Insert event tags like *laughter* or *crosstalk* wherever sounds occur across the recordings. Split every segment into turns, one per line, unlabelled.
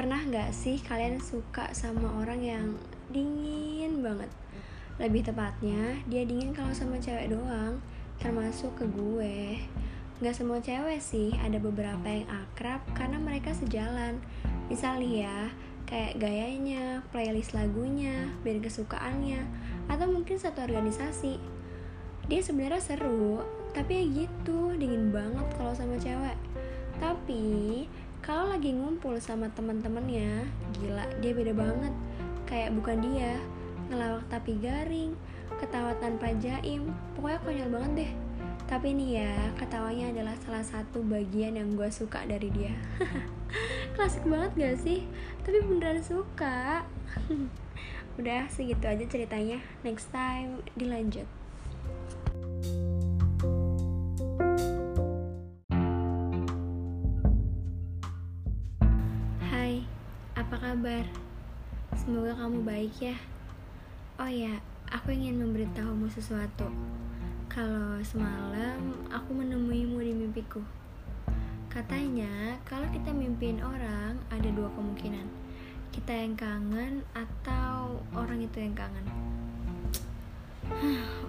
Pernah gak sih kalian suka sama orang yang dingin banget? Lebih tepatnya, dia dingin kalau sama cewek doang, termasuk ke gue. Gak semua cewek sih, ada beberapa yang akrab karena mereka sejalan. Misal nih ya, kayak gayanya, playlist lagunya, band kesukaannya, atau mungkin satu organisasi. Dia sebenarnya seru, tapi ya gitu, dingin banget kalau sama cewek. Tapi kalau lagi ngumpul sama teman-temannya gila dia beda banget. Kayak bukan dia ngelawak tapi garing ketawa tanpa jaim. Pokoknya konyol banget deh. Tapi nih ya ketawanya adalah salah satu bagian yang gue suka dari dia. *laughs* Klasik banget gak sih? Tapi beneran suka. *laughs* Udah segitu aja ceritanya. Next time dilanjut apa kabar? Semoga kamu baik ya. Oh ya, aku ingin memberitahumu sesuatu. Kalau semalam aku menemuimu di mimpiku. Katanya, kalau kita mimpiin orang, ada dua kemungkinan. Kita yang kangen atau orang itu yang kangen.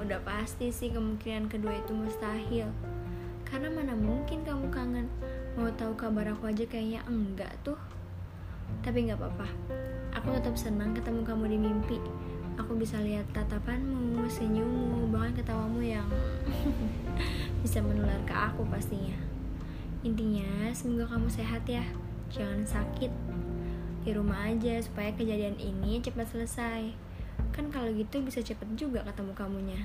Udah pasti sih kemungkinan kedua itu mustahil. Karena mana mungkin kamu kangen? Mau tahu kabar aku aja kayaknya enggak tuh. Tapi nggak apa-apa. Aku tetap senang ketemu kamu di mimpi. Aku bisa lihat tatapanmu, senyummu, bahkan ketawamu yang *laughs* bisa menular ke aku pastinya. Intinya, semoga kamu sehat ya. Jangan sakit. Di rumah aja supaya kejadian ini cepat selesai. Kan kalau gitu bisa cepet juga ketemu kamunya.